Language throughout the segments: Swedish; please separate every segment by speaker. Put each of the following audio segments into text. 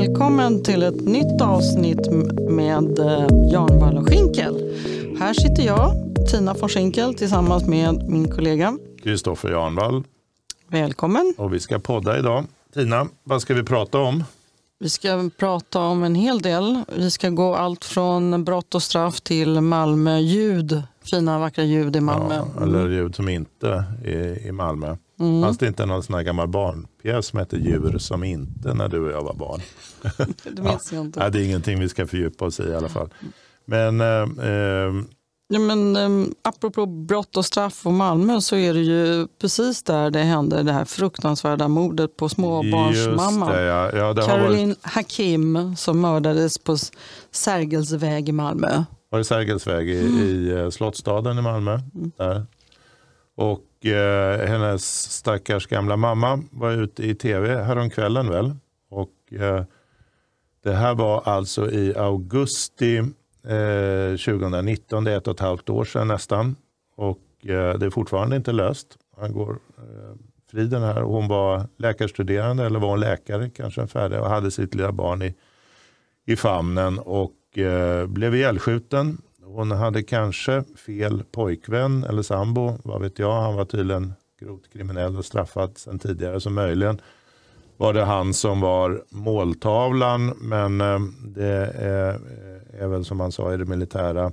Speaker 1: Välkommen till ett nytt avsnitt med eh, Jan Wall och Schinkel. Här sitter jag, Tina von Schinkel, tillsammans med min kollega.
Speaker 2: Kristoffer Janvall.
Speaker 1: Välkommen.
Speaker 2: Och vi ska podda idag. Tina, vad ska vi prata om?
Speaker 1: Vi ska prata om en hel del. Vi ska gå allt från brott och straff till Malmö ljud. Fina vackra ljud i Malmö.
Speaker 2: Ja, eller ljud som inte är i Malmö. Mm. Fanns det inte någon sån här gammal barnpjäs som hette Djur som inte när du och jag var barn?
Speaker 1: det minns ja. jag inte.
Speaker 2: Nej, det är ingenting vi ska fördjupa oss i i alla fall. Men, eh, eh
Speaker 1: Ja, men, um, apropå brott och straff och Malmö så är det ju precis där det hände det här fruktansvärda mordet på småbarnsmamman.
Speaker 2: Ja. Ja,
Speaker 1: Caroline varit... Hakim som mördades på Sergels väg i Malmö.
Speaker 2: Var det Sergels väg i, mm. i uh, Slottstaden i Malmö? Mm. Där. Och Eh, hennes stackars gamla mamma var ute i tv häromkvällen väl. Och eh, det här var alltså i augusti eh, 2019, det är ett och ett halvt år sedan nästan. Och eh, det är fortfarande inte löst. Han går eh, fri den här. Hon var läkarstuderande eller var hon läkare, kanske en färdig och hade sitt lilla barn i, i famnen och eh, blev ihjälskjuten. Hon hade kanske fel pojkvän eller sambo, vad vet jag. Han var tydligen grovt kriminell och straffad sedan tidigare. Så möjligen var det han som var måltavlan. Men eh, det är eh, är väl som man sa i det militära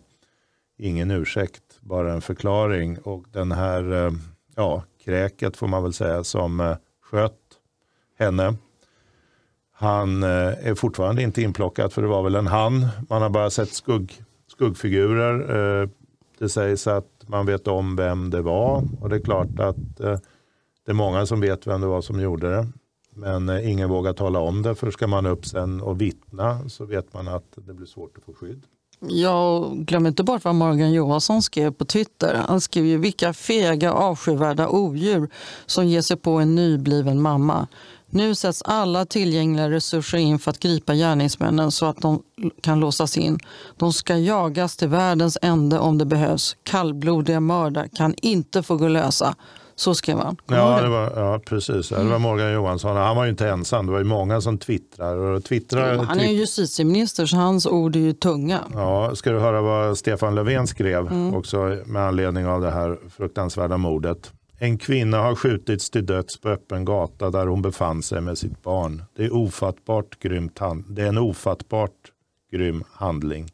Speaker 2: ingen ursäkt, bara en förklaring. Och den här, eh, ja, kräket får man väl säga som sköt henne. Han är fortfarande inte inplockad för det var väl en han. Man har bara sett skugg, skuggfigurer. Eh, det sägs att man vet om vem det var och det är klart att eh, det är många som vet vem det var som gjorde det. Men eh, ingen vågar tala om det för ska man upp sen och vittna så vet man att det blir svårt att få skydd.
Speaker 1: Jag glömmer inte bort vad Morgan Johansson skrev på Twitter. Han skrev ju vilka fega avskyvärda odjur som ger sig på en nybliven mamma. Nu sätts alla tillgängliga resurser in för att gripa gärningsmännen så att de kan låsas in. De ska jagas till världens ände om det behövs. Kallblodiga mördare kan inte få gå lösa. Så skrev han.
Speaker 2: Ja, det var, ja, precis. Det var Morgan Johansson. Han var ju inte ensam. Det var ju många som twittrar. Och twittrar
Speaker 1: han är ju justitieminister så hans ord är ju tunga.
Speaker 2: Ja, ska du höra vad Stefan Löfven skrev mm. också med anledning av det här fruktansvärda mordet. En kvinna har skjutits till döds på öppen gata där hon befann sig med sitt barn. Det är, ofattbart grymt det är en ofattbart grym handling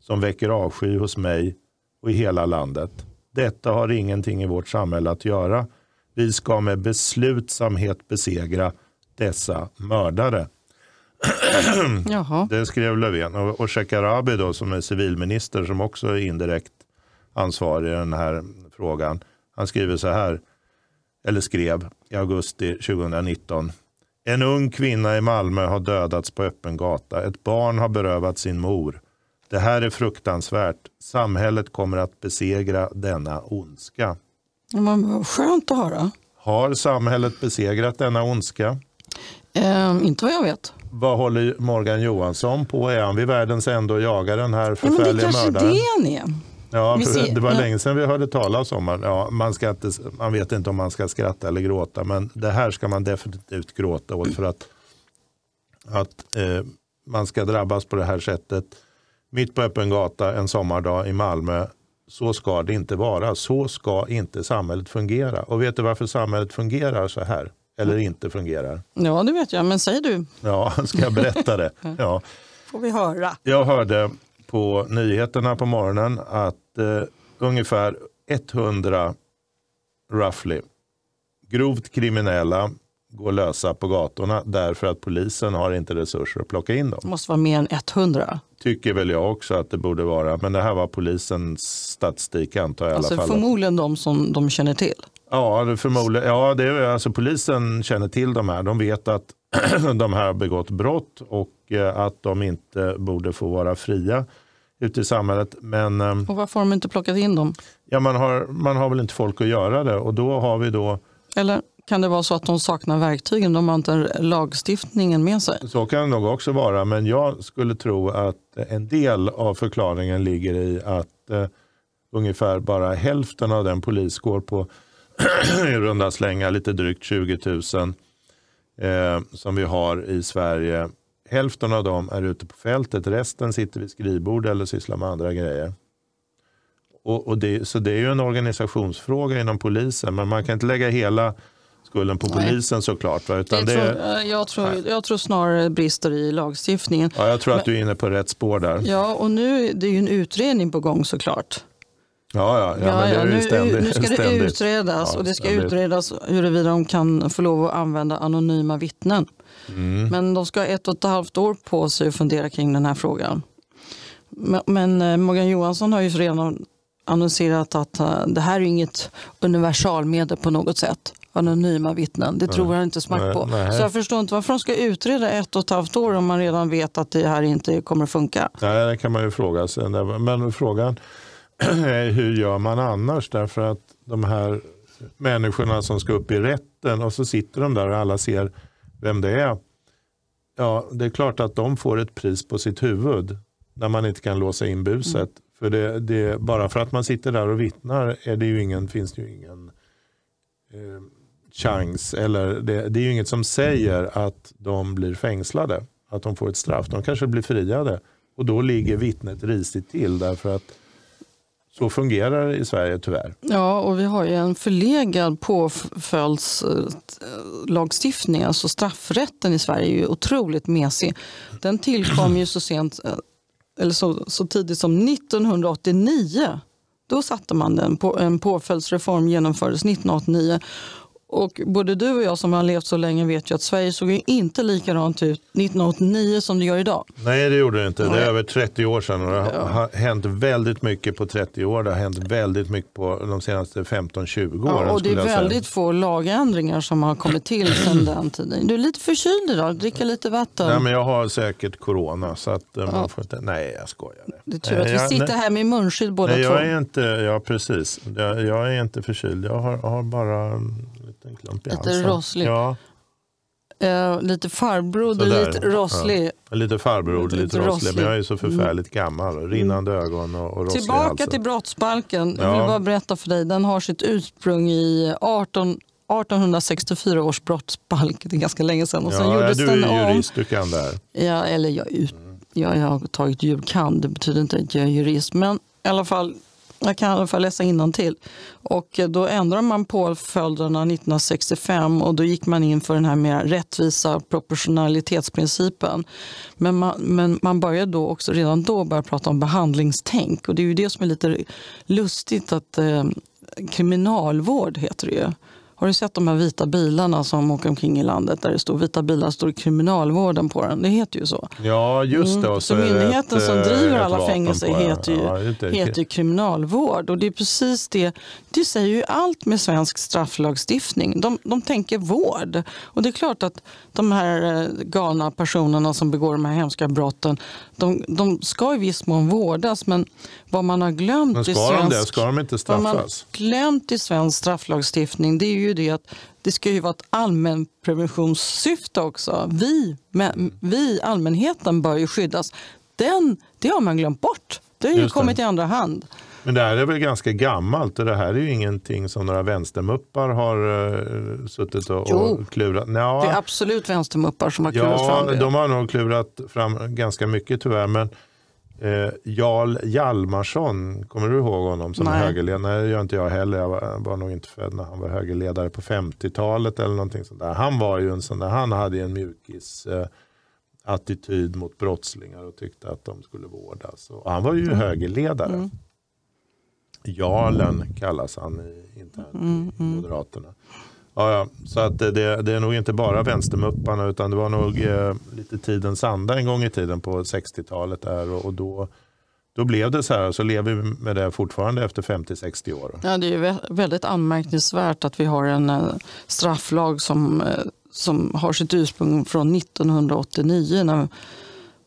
Speaker 2: som väcker avsky hos mig och i hela landet. Detta har ingenting i vårt samhälle att göra. Vi ska med beslutsamhet besegra dessa mördare. Det skrev Löfven. Och, och Shekarabi då, som är civilminister som också är indirekt ansvarig i den här frågan. Han skriver så här, eller skrev i augusti 2019. En ung kvinna i Malmö har dödats på öppen gata. Ett barn har berövat sin mor. Det här är fruktansvärt. Samhället kommer att besegra denna ondska.
Speaker 1: Men skönt att höra.
Speaker 2: Har samhället besegrat denna ondska?
Speaker 1: Eh, inte vad jag vet.
Speaker 2: Vad håller Morgan Johansson på? Är han vid världens ände och jagar den här förfärliga mördaren?
Speaker 1: Det är det han är.
Speaker 2: Ja, det var länge sedan vi hörde talas om det. Ja, man, ska inte, man vet inte om man ska skratta eller gråta, men det här ska man definitivt gråta åt för att, att eh, man ska drabbas på det här sättet mitt på öppen gata en sommardag i Malmö. Så ska det inte vara. Så ska inte samhället fungera. Och vet du varför samhället fungerar så här? Eller inte fungerar?
Speaker 1: Ja, det vet jag, men säg du.
Speaker 2: Ja, ska jag berätta det? Ja.
Speaker 1: får vi höra.
Speaker 2: Jag hörde på nyheterna på morgonen att eh, ungefär 100 roughly grovt kriminella gå lösa på gatorna därför att polisen har inte resurser att plocka in dem.
Speaker 1: Det måste vara mer än 100.
Speaker 2: Tycker väl jag också att det borde vara. Men det här var polisens statistik antar jag
Speaker 1: alltså
Speaker 2: i alla
Speaker 1: fall. Förmodligen de som de känner till.
Speaker 2: Ja, förmodligen, ja det är, alltså polisen känner till de här. De vet att de här har begått brott och eh, att de inte borde få vara fria ute i samhället. Men,
Speaker 1: ehm, och varför har de inte plockat in dem?
Speaker 2: Ja, man har, man har väl inte folk att göra det och då har vi då
Speaker 1: Eller kan det vara så att de saknar verktygen? De har inte lagstiftningen med sig?
Speaker 2: Så kan det nog också vara. Men jag skulle tro att en del av förklaringen ligger i att eh, ungefär bara hälften av den poliskår på i runda slängar lite drygt 20 000 eh, som vi har i Sverige hälften av dem är ute på fältet, resten sitter vid skrivbord eller sysslar med andra grejer. Och, och det, så det är ju en organisationsfråga inom polisen, men man kan inte lägga hela skulden på
Speaker 1: Nej.
Speaker 2: polisen såklart. Va? Utan
Speaker 1: Det
Speaker 2: det,
Speaker 1: tror, eh, jag, tror, jag tror snarare det brister i lagstiftningen.
Speaker 2: ja, jag tror att du är inne på rätt spår där.
Speaker 1: Ja, och nu det är ju en utredning på gång såklart.
Speaker 2: Ja, ja, ja, men det är ju
Speaker 1: nu,
Speaker 2: ständigt.
Speaker 1: nu ska det
Speaker 2: ständigt.
Speaker 1: utredas
Speaker 2: Ja,
Speaker 1: och det ska
Speaker 2: ständigt.
Speaker 1: utredas huruvida de kan få lov att använda anonyma vittnen.
Speaker 2: Mm.
Speaker 1: Men de ska ha ett och ett halvt år på sig att fundera kring den här frågan. Men, men eh, Morgan Johansson har ju redan annonserat att eh, det här är inget universalmedel på något sätt. Anonyma vittnen, det tror han inte smack på.
Speaker 2: nej.
Speaker 1: Så jag förstår inte varför de ska utreda ett och ett halvt år om man redan vet att det här inte kommer att funka.
Speaker 2: Nej, det kan man ju fråga sig. Men frågan hur gör man annars? Därför att de här människorna som ska upp i rätten och så sitter de där och alla ser vem det är. Ja, det är klart att de får ett pris på sitt huvud när man inte kan låsa in buset. För det, det, bara för att man sitter där och vittnar är det ju ingen, finns det ju ingen eh, chans. Eller det, det är ju inget som säger att de blir fängslade. Att de får ett straff. De kanske blir friade. Och då ligger vittnet risigt till. Därför att så fungerar det i Sverige tyvärr.
Speaker 1: Ja, och vi har ju en förlegad påföljdslagstiftning. Alltså straffrätten i Sverige är ju otroligt mesig. Den tillkom ju så sent, eh, eller så, så tidigt som 1989. Då satte man den. På, en påföljdsreform genomfördes 1989. Och både du och jag som har levt så länge vet ju att Sverige såg ju inte likadant ut 1989 som det gör idag.
Speaker 2: Nej det gjorde det inte. Det är över 30 år sedan. Och det har har hänt väldigt mycket på 30 år. Det har hänt väldigt mycket på de senaste 15-20 åren.
Speaker 1: Ja, och det är väldigt få lagändringar som har kommit till sedan den tiden. Du är lite förkyld idag, dricka lite vatten.
Speaker 2: Nej, men jag har säkert corona. Så att, eh, man får inte... Nej jag skojar.
Speaker 1: Det är tur att vi
Speaker 2: jag-
Speaker 1: sitter
Speaker 2: nej.
Speaker 1: här med munskydd båda
Speaker 2: Nej,
Speaker 1: två.
Speaker 2: jag är inte, ja precis. Jag, jag är inte förkyld. Jag har, har bara en klump i
Speaker 1: Lite
Speaker 2: halsen.
Speaker 1: rosslig.
Speaker 2: Ja,
Speaker 1: Eh, lite farbror, du
Speaker 2: Sådär.
Speaker 1: rosslig.
Speaker 2: lite farbror,
Speaker 1: Lite
Speaker 2: lite, rosslig.
Speaker 1: rosslig.
Speaker 2: Men jag är så förfärligt gammal. Rinnande ögon och, och rosslig i
Speaker 1: Tillbaka
Speaker 2: halsen.
Speaker 1: till brottsbalken. Jag
Speaker 2: Ja.
Speaker 1: vill bara berätta för dig. Den har sitt ursprung i 18, 1864 års brottsbalk. Det är ganska länge sedan. Och sen
Speaker 2: ja, ja,
Speaker 1: gjordes
Speaker 2: du är
Speaker 1: om.
Speaker 2: jurist, du kan det här.
Speaker 1: Ja, eller jag, ut- jag, jag har tagit jurkand, det betyder inte att jag är jurist. Men i alla fall, jag kan i alla fall läsa till. Och eh, då ändrade man påföljderna 1965 och då gick man in för den här mer rättvisa proportionalitetsprincipen. Men man, men man började då också redan då börja prata om behandlingstänk. Och det är ju det som är lite lustigt att eh, kriminalvård heter det ju. Har du sett de här vita bilarna som åker omkring i landet där det står vita bilar står kriminalvården på den? Det heter ju så.
Speaker 2: Ja, just det.
Speaker 1: Mm. Så
Speaker 2: det
Speaker 1: myndigheten
Speaker 2: ett,
Speaker 1: som
Speaker 2: eh,
Speaker 1: driver alla fängelser heter ju,
Speaker 2: Ja, det.
Speaker 1: heter ju kriminalvård. Och det är precis det. Det säger ju allt med svensk strafflagstiftning. De, de tänker vård. Och det är klart att de här eh, galna personerna som begår de här hemska brotten, de, de ska i viss mån vårdas. Men vad man har glömt
Speaker 2: Men
Speaker 1: i
Speaker 2: ska de det?
Speaker 1: svensk
Speaker 2: Ska de inte
Speaker 1: vad man glömt i svensk strafflagstiftning det är ju det att det ska ju vara ett allmänpreventionssyfte också. Vi, men, vi, allmänheten, bör ju skyddas. Den, det har man glömt bort. Det har ju
Speaker 2: Just det.
Speaker 1: kommit i andra hand.
Speaker 2: Men det här är väl ganska gammalt och det här är ju ingenting som några vänstermuppar har uh, suttit och,
Speaker 1: Jo.
Speaker 2: och klurat. Ja,
Speaker 1: Det är absolut vänstermuppar som har klurat
Speaker 2: ja,
Speaker 1: fram det.
Speaker 2: de har nog klurat fram ganska mycket tyvärr. Men eh, Jarl Hjalmarsson, kommer du ihåg honom som
Speaker 1: Nej.
Speaker 2: högerledare? Det gör inte jag heller. Jag var, var nog inte född när han var högerledare på 50-talet eller någonting sånt där. Han var ju en sån där, han hade en mjukis eh, attityd mot brottslingar och tyckte att de skulle vårdas. Och han var ju högerledare.
Speaker 1: Mm.
Speaker 2: Jarlen kallas han i, internt
Speaker 1: Mm,
Speaker 2: i Moderaterna. Ja, ja. Så att det, det, är nog inte bara vänstermupparna utan det var nog eh, lite tidens anda en gång i tiden på 60-talet. Där, och, och då, då blev det så här. Så lever vi med det fortfarande efter 50-60 år.
Speaker 1: Ja, det är ju vä- väldigt anmärkningsvärt att vi har en eh, strafflag som, eh, som har sitt ursprung från 1989 när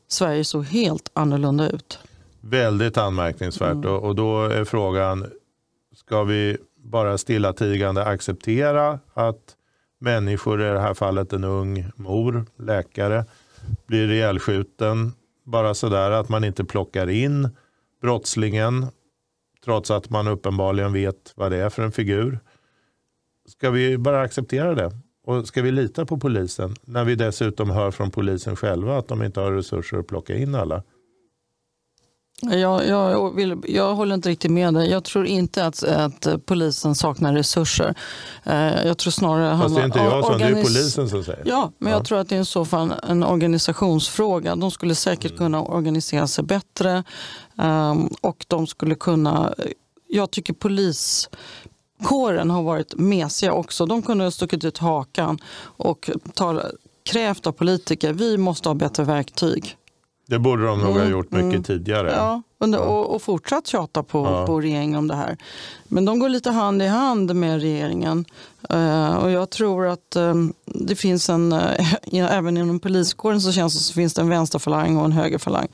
Speaker 1: Sverige såg helt annorlunda ut.
Speaker 2: Väldigt anmärkningsvärt. Och, och då är frågan, ska vi bara stillatigande acceptera att människor, i det här fallet en ung mor, läkare, blir ihjälskjuten bara sådär att man inte plockar in brottslingen trots att man uppenbarligen vet vad det är för en figur. Ska vi bara acceptera det? Och ska vi lita på polisen när vi dessutom hör från polisen själva att de inte har resurser att plocka in alla?
Speaker 1: Jag, jag, vill, jag håller inte riktigt med dig. Jag tror inte att, att polisen saknar resurser. Eh, jag tror snarare
Speaker 2: Fast det är inte jag som,
Speaker 1: organis-
Speaker 2: det är polisen som säger.
Speaker 1: Ja, men
Speaker 2: Ja.
Speaker 1: jag tror att det är i så fall en organisationsfråga. De skulle säkert
Speaker 2: Mm.
Speaker 1: kunna organisera sig bättre ehm, och de skulle kunna... Jag tycker poliskåren har varit mesiga också. De kunde ha stuckit ut hakan och tala, krävt av politiker vi måste ha bättre verktyg.
Speaker 2: Det borde de nog ha
Speaker 1: Mm,
Speaker 2: gjort mycket
Speaker 1: mm.
Speaker 2: tidigare.
Speaker 1: Ja. Och, och fortsatt tjata på,
Speaker 2: Ja.
Speaker 1: på regeringen om det här. Men de går lite hand i hand med regeringen. Eh, och jag tror att eh, det finns en, eh, även inom poliskåren så känns det som finns det en vänsterfalang och en högerfalang.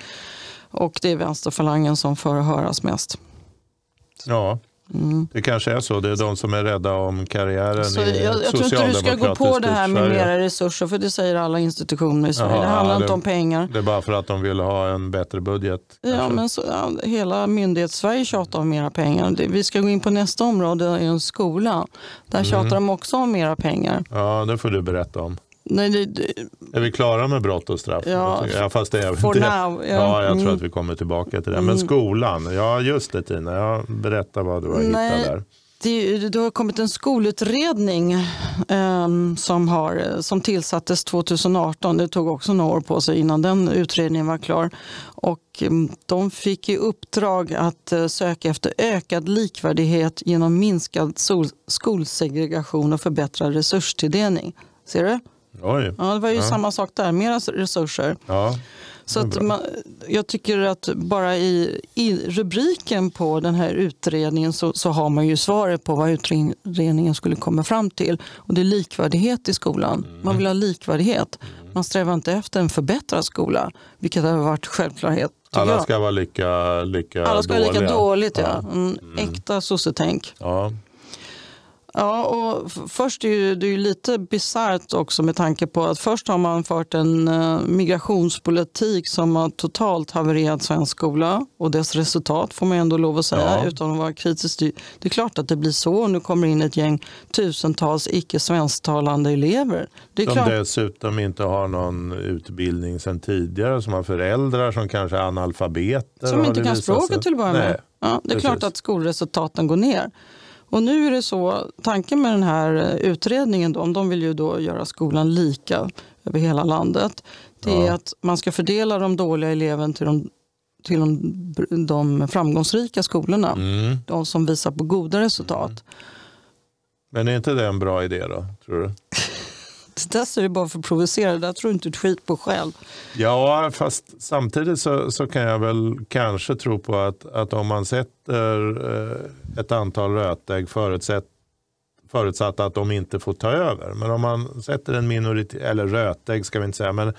Speaker 1: Och det är vänsterfalangen som får höras mest.
Speaker 2: Ja,
Speaker 1: Mm.
Speaker 2: det kanske är så. Det är de som är rädda om karriären
Speaker 1: Så
Speaker 2: i
Speaker 1: jag, jag tror inte du ska gå på det här med
Speaker 2: Sverige.
Speaker 1: mera resurser för det säger alla institutioner i Sverige.
Speaker 2: Jaha,
Speaker 1: det handlar
Speaker 2: ja,
Speaker 1: inte
Speaker 2: det-
Speaker 1: om pengar.
Speaker 2: Det är bara för att de vill ha en bättre budget.
Speaker 1: Ja,
Speaker 2: kanske.
Speaker 1: men så, ja, hela myndighets-Sverige tjatar om mera pengar. Det, vi ska gå in på nästa område, det en skola. Där
Speaker 2: Mm.
Speaker 1: tjatar de också om mera pengar.
Speaker 2: ja, det får du berätta om.
Speaker 1: Nej, det, det,
Speaker 2: Är vi klara med brott och straff?
Speaker 1: Ja,
Speaker 2: ja fast det är
Speaker 1: for
Speaker 2: inte.
Speaker 1: now. Ja,
Speaker 2: Ja, jag tror
Speaker 1: mm.
Speaker 2: att vi kommer tillbaka till det. Men skolan, ja just det Tina, jag berätta vad du har
Speaker 1: Nej.
Speaker 2: hittat där.
Speaker 1: Det, det har kommit en skolutredning ehm, som, har, som tillsattes 2018. Det tog också några år på sig innan den utredningen var klar. Och ehm, de fick i uppdrag att eh, söka efter ökad likvärdighet genom minskad sol, skolsegregation och förbättrad resurstilldelning. Ser du?
Speaker 2: Oj,
Speaker 1: Ja, det var ju
Speaker 2: Ja.
Speaker 1: samma sak där, mera resurser.
Speaker 2: ja.
Speaker 1: Så att man, jag tycker att bara i, i rubriken på den här utredningen så, så har man ju svaret på vad utredningen skulle komma fram till. Och det är likvärdighet i skolan.
Speaker 2: Mm.
Speaker 1: Man vill ha likvärdighet. Man strävar inte efter en förbättrad skola, vilket har varit självklarhet.
Speaker 2: Alla
Speaker 1: jag.
Speaker 2: ska vara lika, lika
Speaker 1: Alla ska vara lika
Speaker 2: dåliga.
Speaker 1: dåligt, ja. Mm, Äkta sossetänk.
Speaker 2: Ja.
Speaker 1: Ja, och först är ju, det är ju lite bisarrt också med tanke på att först har man fört en eh, migrationspolitik som har totalt havererat svensk skola och dess resultat får man ändå lov att säga
Speaker 2: Ja.
Speaker 1: utan att vara kritisk. Det är klart att det blir så. Nu kommer in ett gäng tusentals icke svensktalande elever. Det är
Speaker 2: Som
Speaker 1: klart.
Speaker 2: dessutom inte har någon utbildning sedan tidigare, som har föräldrar som kanske är analfabeter.
Speaker 1: Som inte kan språket till att börja med. Ja, det är
Speaker 2: precis.
Speaker 1: klart att skolresultaten går ner. Och nu är det så, tanken med den här eh, utredningen, då, de vill ju då göra skolan lika över hela landet. Det är
Speaker 2: Ja.
Speaker 1: att man ska fördela de dåliga eleverna till de, till de, de framgångsrika skolorna.
Speaker 2: Mm.
Speaker 1: De som visar på goda resultat.
Speaker 2: Men är inte det en bra idé då, tror du?
Speaker 1: Det där säger du bara för att provocera, det där tror inte ett skit på själv.
Speaker 2: Ja, fast samtidigt så, så kan jag väl kanske tro på att, att om man sätter eh, ett antal rötägg förutsatt, förutsatt att de inte får ta över. Men om man sätter en minoritet, eller rötägg ska vi inte säga, men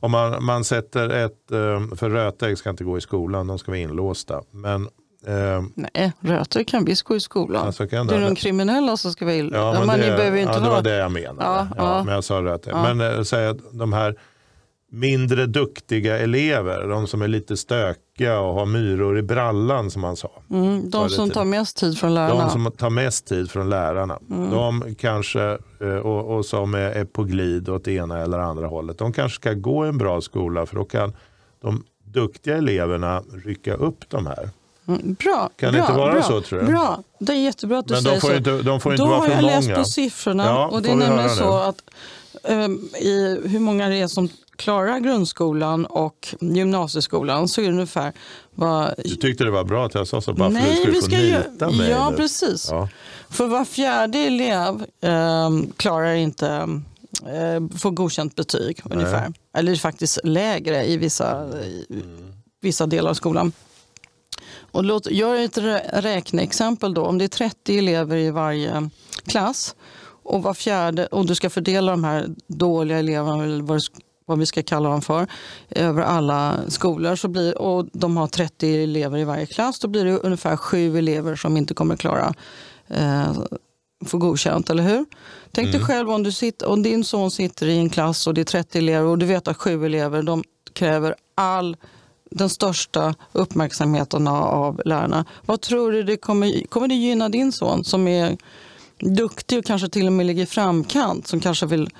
Speaker 2: om man, man sätter ett, eh, för rötägg ska inte gå i skolan, de ska vara inlåsta. Men, eh,
Speaker 1: Nej, röter kan visst gå i skolan.
Speaker 2: alltså kan
Speaker 1: det är
Speaker 2: det,
Speaker 1: de kriminella som ska vara illa.
Speaker 2: Ja, men
Speaker 1: men
Speaker 2: det,
Speaker 1: ni behöver inte
Speaker 2: ja, det var det jag menade.
Speaker 1: Ja,
Speaker 2: Ja,
Speaker 1: ja.
Speaker 2: Men jag sa rätt.
Speaker 1: Ja.
Speaker 2: Men äh, säg att de här mindre duktiga elever, de som är lite stökiga och har myror i brallan som man sa.
Speaker 1: Mm, de som tar mest tid från lärarna.
Speaker 2: De som tar mest tid från lärarna.
Speaker 1: Mm.
Speaker 2: De kanske, eh, och, och som är, är på glid åt ena eller andra hållet. De kanske ska gå i en bra skola för då kan de duktiga eleverna rycka upp de här.
Speaker 1: Bra.
Speaker 2: Kan det
Speaker 1: bra,
Speaker 2: inte vara
Speaker 1: bra,
Speaker 2: så, tror jag?
Speaker 1: Bra. Det är jättebra att du
Speaker 2: Men
Speaker 1: säger
Speaker 2: får
Speaker 1: så.
Speaker 2: inte, de får inte
Speaker 1: Då
Speaker 2: vara
Speaker 1: har
Speaker 2: för
Speaker 1: jag
Speaker 2: många.
Speaker 1: läst på siffrorna
Speaker 2: Ja,
Speaker 1: och det är nämligen så
Speaker 2: nu?
Speaker 1: att ehm, i hur många det är som klarar grundskolan och gymnasieskolan så är det ungefär vad...
Speaker 2: Du tyckte det var bra att jag sa så bara för att du
Speaker 1: Nej,
Speaker 2: skulle
Speaker 1: vi
Speaker 2: få
Speaker 1: ska ju...
Speaker 2: nita mig.
Speaker 1: Ja,
Speaker 2: nu.
Speaker 1: precis.
Speaker 2: Ja.
Speaker 1: För var fjärde elev ehm, klarar inte eh, får godkänt betyg ungefär. Eller faktiskt lägre i vissa, i vissa delar av skolan. Och låt, gör ett rä- räkneexempel då. Om det är 30 elever i varje klass och var fjärde och du ska fördela de här dåliga eleverna, eller vad, vad vi ska kalla dem för, över alla skolor så blir, och de har 30 elever i varje klass, då blir det ungefär sju elever som inte kommer klara eh, få godkänt, eller hur? Tänk dig själv om, du sitter, om din son sitter i en klass och det är 30 elever och du vet att sju elever de kräver all den största uppmärksamheten av- lärarna. Vad tror du det kommer, kommer det gynna din son som är duktig och kanske till och med ligger i framkant som kanske vill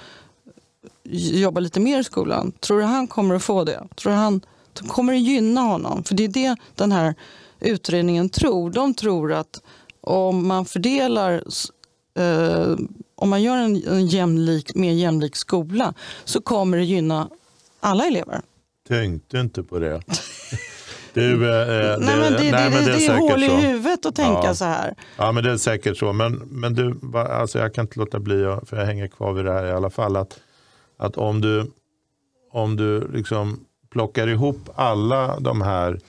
Speaker 1: jobba lite mer i skolan. Tror du han kommer att få det? Tror du han kommer det gynna honom? För det är det den här utredningen tror. De tror att om man fördelar eh, om man gör en, en jämlik, mer jämlik skola så kommer det gynna alla elever.
Speaker 2: Tänkte inte på det. Du, eh,
Speaker 1: nej, men det, det, nej, men det, det är, är hål i huvudet att tänka
Speaker 2: ja.
Speaker 1: så här.
Speaker 2: Ja, men det är säkert så. Men, men du, alltså jag kan inte låta bli, för jag hänger kvar vid det här i alla fall, att, att om du, om du liksom plockar ihop alla de här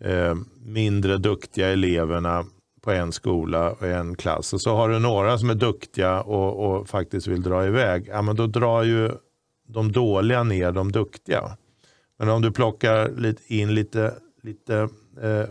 Speaker 2: eh, mindre duktiga eleverna på en skola och en klass och så har du några som är duktiga och, och faktiskt vill dra iväg, ja, men då drar ju de dåliga ner de duktiga. Men om du plockar in lite, lite eh,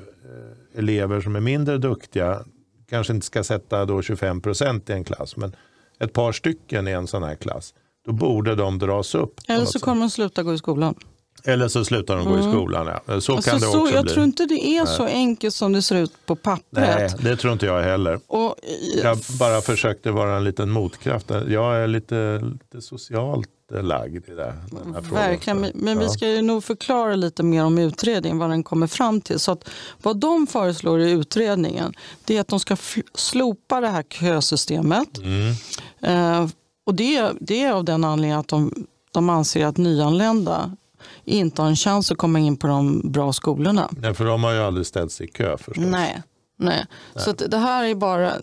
Speaker 2: elever som är mindre duktiga, kanske inte ska sätta då 25 procent i en klass, men ett par stycken i en sån här klass, då borde de dras upp.
Speaker 1: Eller så kommer de sluta gå i skolan.
Speaker 2: Eller så slutar de gå mm. i skolan. Ja. Så alltså, kan det också
Speaker 1: jag
Speaker 2: bli.
Speaker 1: tror inte det är Nej. så enkelt som det ser ut på pappret.
Speaker 2: Nej, det tror inte jag heller. Och, jag bara försökte vara en liten motkraft. Jag är lite, lite socialt lagd i det, den här
Speaker 1: Verkligen, men, vi ska ju nog förklara lite mer om utredningen, vad den kommer fram till. Så att vad de föreslår i utredningen det är att de ska slopa det här kösystemet. Mm. Eh, och det, det är av den anledningen att de, de anser att nyanlända inte har en chans att komma in på de bra skolorna.
Speaker 2: Nej, för de har ju aldrig ställt sig i kö förstås.
Speaker 1: Nej, nej. nej. så det här är bara,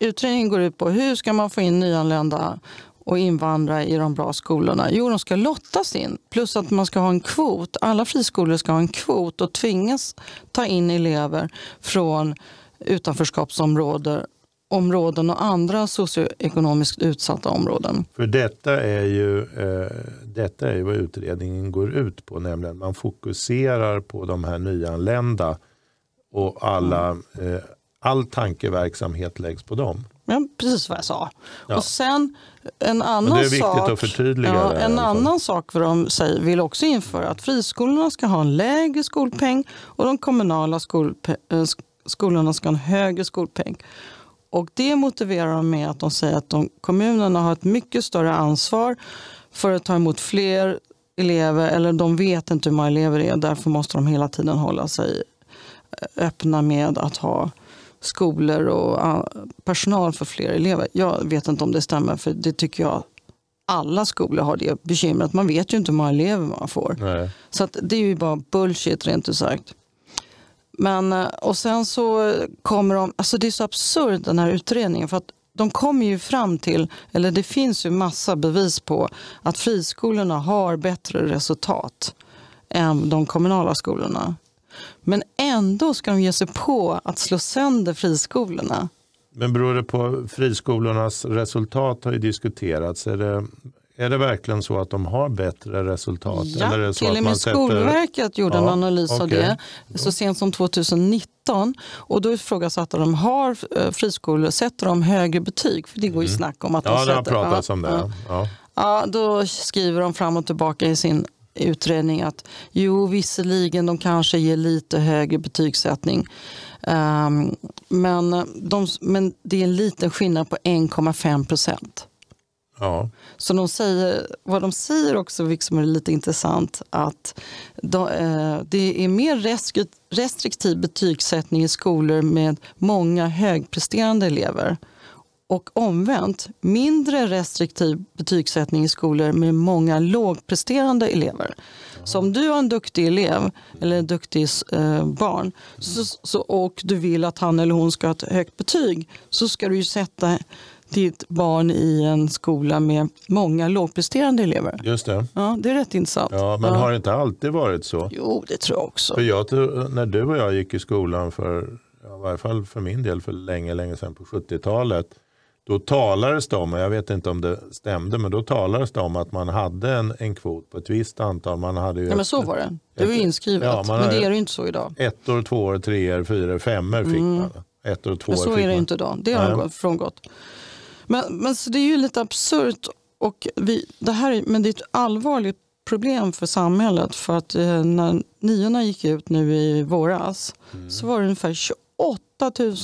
Speaker 1: utredningen går ut på hur ska man få in nyanlända och invandrare i de bra skolorna? Jo, de ska lottas in. Plus att man ska ha en kvot. Alla friskolor ska ha en kvot och tvingas ta in elever från utanförskapsområden områden och andra socioekonomiskt utsatta områden.
Speaker 2: För detta är ju, eh, detta är vad utredningen går ut på, nämligen man fokuserar på de här nyanlända och alla, mm. eh, all tankeverksamhet läggs på dem.
Speaker 1: Ja, precis vad jag sa. Ja. Och sen en annan Men
Speaker 2: det är viktigt
Speaker 1: sak,
Speaker 2: att förtydliga
Speaker 1: ja. En annan sak vad de säger, vill också införa att friskolorna ska ha en lägre skolpeng och de kommunala skolpe- eh, skolorna ska ha en högre skolpeng. Och det motiverar de med att de säger att de, kommunerna har ett mycket större ansvar för att ta emot fler elever, eller de vet inte hur många elever det är, därför måste de hela tiden hålla sig eh, öppna med att ha skolor och personal för fler elever. Jag vet inte om det stämmer, för det tycker jag alla skolor har det bekymret. Man vet ju inte hur många elever man får. Nej. Så det är ju bara bullshit rent ut sagt. Men, eh, och sen så kommer de, alltså det är så absurt den här utredningen för att de kommer ju fram till, eller det finns ju massa bevis på att friskolorna har bättre resultat än de kommunala skolorna. Men ändå ska de ge sig på att slå sönder friskolorna.
Speaker 2: Men beror det på friskolornas resultat har ju diskuterats. Är det, är det verkligen så att de har bättre resultat?
Speaker 1: Ja, Eller är det så till och med Skolverket sätter... gjorde ja, en analys okay. av det så sent som 2019. Och då ifrågasatte de, har eh, friskolor, sätter de högre betyg? För det går ju mm. snack om att
Speaker 2: ja,
Speaker 1: de sätter...
Speaker 2: Ja, det har pratats om det. Ja.
Speaker 1: Ja. då skriver de fram och tillbaka i sin utredning att jo, visserligen de kanske ger lite högre betygssättning. Um, men, de, men det är en liten skillnad på 1,5 procent.
Speaker 2: Ja.
Speaker 1: Så de säger, vad de säger också, vilket som är lite intressant, att de, eh, det är mer restriktiv betygssättning i skolor med många högpresterande elever. Och omvänt, mindre restriktiv betygssättning i skolor med många lågpresterande elever. Så om du har en duktig elev eller en duktig eh, barn så, så, och du vill att han eller hon ska ha ett högt betyg så ska du ju sätta ditt barn i en skola med många lågpresterande elever.
Speaker 2: Just det.
Speaker 1: Ja, det är rätt intressant.
Speaker 2: Ja, men ja. har det inte alltid varit så?
Speaker 1: Jo, det tror jag också.
Speaker 2: För jag, när du och jag gick i skolan för, i varje fall för min del, för länge, länge sedan på 70-talet då talades det om, och jag vet inte om det stämde, men då talades det om att man hade en, en kvot på ett visst antal. Man hade ju
Speaker 1: ja, men så var det. Det var inskrivet. Ja, men det är det inte så idag.
Speaker 2: Ett år, två år, tre år, fyra år, fem år fick mm. man. Ett år, två
Speaker 1: men så är det man. inte idag. Det har frångått. Men, men så det är ju lite absurt. Och vi, det här, men det är ett allvarligt problem för samhället. För att eh, när niorna gick ut nu i våras mm. så var det ungefär 28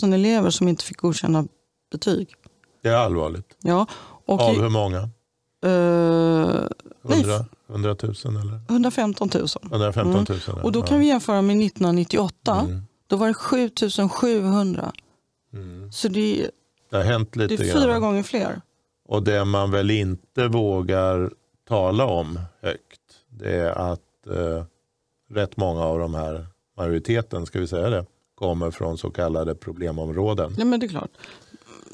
Speaker 1: 000 elever som inte fick godkänna betyg.
Speaker 2: Det är allvarligt.
Speaker 1: Ja, och
Speaker 2: Av
Speaker 1: i-
Speaker 2: hur många?
Speaker 1: eh, nej,
Speaker 2: 100, 100 000 eller?
Speaker 1: 115 000.
Speaker 2: 115 000?
Speaker 1: Mm. Och då kan vi jämföra med 1998.
Speaker 2: Mm.
Speaker 1: Då var det 7 700.
Speaker 2: Mm.
Speaker 1: Så det är,
Speaker 2: Det har hänt
Speaker 1: det
Speaker 2: lite
Speaker 1: är fyra
Speaker 2: grann.
Speaker 1: gånger fler.
Speaker 2: Och det man väl inte vågar tala om högt det är att eh, rätt många av de här, majoriteten ska vi säga det, kommer från så kallade problemområden.
Speaker 1: Ja, men det, är klart.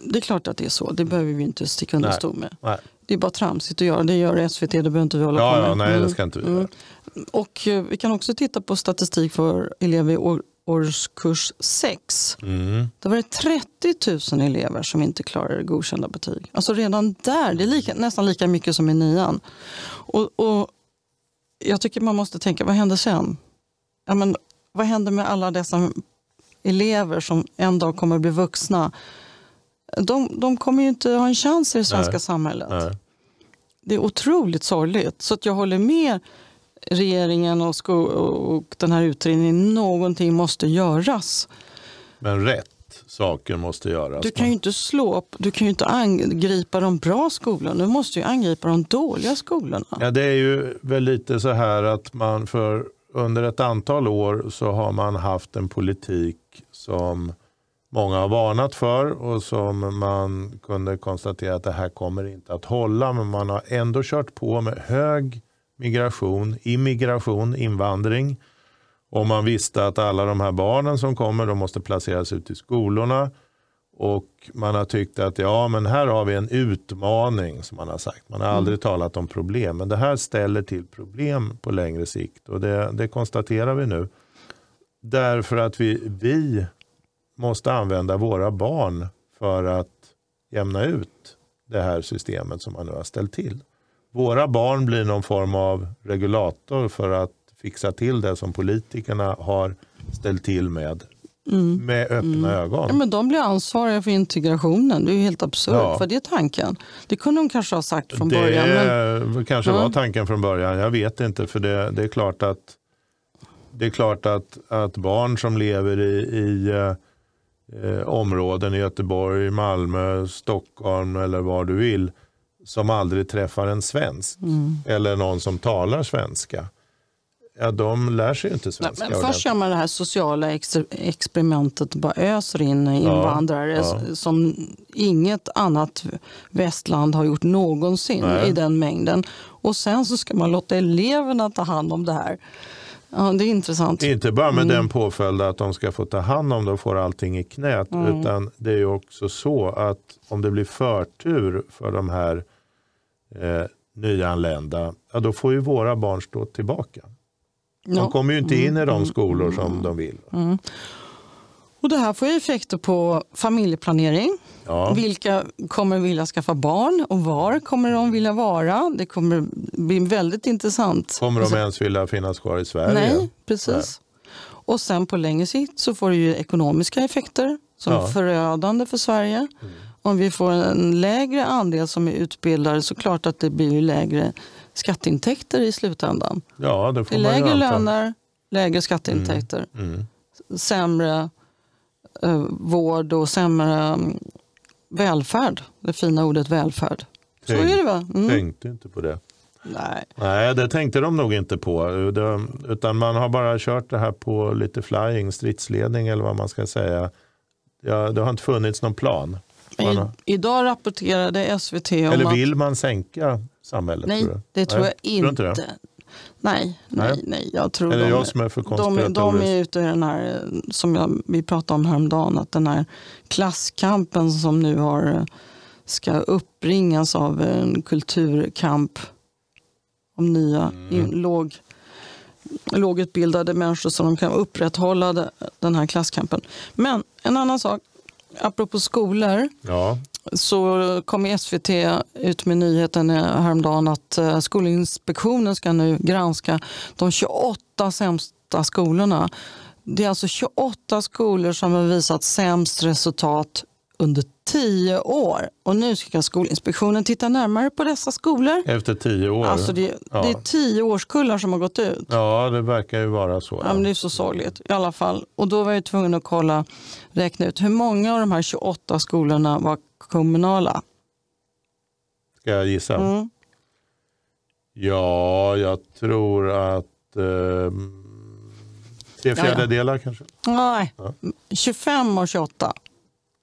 Speaker 1: det är klart att det är så. Det behöver vi inte sticka under stol med.
Speaker 2: Nej.
Speaker 1: Det är bara tramsigt att göra. Det gör SVT, det behöver inte vi hålla på
Speaker 2: Ja,
Speaker 1: med.
Speaker 2: ja, nej det
Speaker 1: Mm.
Speaker 2: ska inte vi
Speaker 1: Mm. Och eh, vi kan också titta på statistik för elever i år, årskurs 6.
Speaker 2: Mm.
Speaker 1: Då var det 30 000 elever som inte klarade godkända betyg. Alltså redan där, det är lika, nästan lika mycket som i nian. Och, och jag tycker man måste tänka, vad händer sen? Ja, men, vad händer med alla dessa elever som en dag kommer att bli vuxna? De, de kommer ju inte ha en chans i det svenska
Speaker 2: Nej.
Speaker 1: samhället.
Speaker 2: Nej.
Speaker 1: Det är otroligt sorgligt. Så att jag håller med regeringen och, sko- och den här utredningen. Någonting måste göras.
Speaker 2: Men rätt saker måste göras.
Speaker 1: Du kan ju inte slå du kan ju inte angripa de bra skolorna. Du måste ju angripa de dåliga skolorna.
Speaker 2: Ja, det är ju väl lite så här att man för under ett antal år så har man haft en politik som många har varnat för och som man kunde konstatera att det här kommer inte att hålla. Men man har ändå kört på med hög migration, immigration, invandring. Och man visste att alla de här barnen som kommer de måste placeras ut i skolorna. Och man har tyckt att ja, men här har vi en utmaning som man har sagt. Man har aldrig talat om problem, men det här ställer till problem på längre sikt. Och det, det konstaterar vi nu. Därför att vi, vi måste använda våra barn för att jämna ut det här systemet som man nu har ställt till. Våra barn blir någon form av regulator för att fixa till det som politikerna har ställt till med. Med öppna ögon.
Speaker 1: Ja, men de blir ansvariga för integrationen. Det är ju helt absurt.
Speaker 2: Ja.
Speaker 1: För det är tanken. Det kunde de kanske ha sagt från början. Men,
Speaker 2: Det kanske
Speaker 1: Ja.
Speaker 2: var tanken från början. Jag vet inte. För det, det är klart att det är klart att, att barn som lever i, i eh, eh, områden i Göteborg, Malmö, Stockholm eller var du vill som aldrig träffar en svensk
Speaker 1: Mm.
Speaker 2: eller någon som talar svenska. Ja, de lär sig ju inte
Speaker 1: Nej,
Speaker 2: svenska.
Speaker 1: men först gör man det här sociala ex experimentet och bara öser in invandrare
Speaker 2: ja.
Speaker 1: s- som inget annat västland har gjort någonsin
Speaker 2: Nej.
Speaker 1: i den mängden. Och sen så ska man låta eleverna ta hand om det här. Ja, det är intressant.
Speaker 2: Inte bara med
Speaker 1: Mm.
Speaker 2: den påföljden att de ska få ta hand om det och få allting i knät.
Speaker 1: Mm.
Speaker 2: Utan det är också så att om det blir förtur för de här eh, nyanlända. Ja, då får ju våra barn stå tillbaka. De
Speaker 1: Ja.
Speaker 2: kommer ju inte in i de skolor som de vill.
Speaker 1: Och det här får ju effekter på familjeplanering.
Speaker 2: Ja.
Speaker 1: Vilka kommer vilja skaffa barn och var kommer de vilja vara? Det kommer bli väldigt intressant.
Speaker 2: Kommer
Speaker 1: Alltså,
Speaker 2: de ens vilja finnas kvar i Sverige?
Speaker 1: Nej, precis. Och sen på längre sikt så får det ju ekonomiska effekter som
Speaker 2: Ja. Mm.
Speaker 1: är förödande för Sverige. Om vi får en lägre andel som är utbildade så klart att det blir lägre skatteintäkter i slutändan.
Speaker 2: Ja, det
Speaker 1: Det
Speaker 2: får
Speaker 1: är
Speaker 2: man
Speaker 1: lägre löner, lägre skatteintäkter,
Speaker 2: Mm.
Speaker 1: sämre eh, vård och sämre mm, välfärd. Det fina ordet välfärd. Så
Speaker 2: Tänk-
Speaker 1: är det va? Mm.
Speaker 2: Tänkte inte på det.
Speaker 1: Nej.
Speaker 2: Nej, det tänkte de nog inte på. Det- Utan man har bara kört det här på lite flying, stridsledning eller vad man ska säga. Ja, det har inte funnits någon plan.
Speaker 1: I, idag rapporterade SVT om
Speaker 2: eller vill man sänka samhället?
Speaker 1: Nej,
Speaker 2: tror
Speaker 1: det tror
Speaker 2: Nej,
Speaker 1: jag
Speaker 2: tror
Speaker 1: inte.
Speaker 2: det?
Speaker 1: Nej, nej,
Speaker 2: Nej.
Speaker 1: Jag tror de,
Speaker 2: jag som är för
Speaker 1: de, de är ute i den här, som jag, vi pratade om häromdagen, att den här klasskampen som nu har, ska uppringas av en kulturkamp om nya
Speaker 2: Mm.
Speaker 1: låg, lågutbildade människor som de kan upprätthålla de- den här klasskampen. Men en annan sak, apropå skolor,
Speaker 2: Ja,
Speaker 1: så kom SVT ut med nyheten eh, häromdagen att eh, Skolinspektionen ska nu granska de 28 sämsta skolorna. Det är alltså 28 skolor som har visat sämst resultat under 10 år. Och nu ska Skolinspektionen titta närmare på dessa skolor.
Speaker 2: efter tio år.
Speaker 1: Alltså det,
Speaker 2: Ja.
Speaker 1: det är 10 årskullar som har gått ut.
Speaker 2: Ja, det verkar ju vara så.
Speaker 1: Ja, men det är så sorgligt i alla fall. Och då var jag tvungen att kolla, räkna ut hur många av de här 28 skolorna var kommunala?
Speaker 2: Ska jag gissa?
Speaker 1: Mm.
Speaker 2: Ja, jag tror att eh, tre fjärdedelar kanske.
Speaker 1: Nej,
Speaker 2: Ja.
Speaker 1: 25 och 28.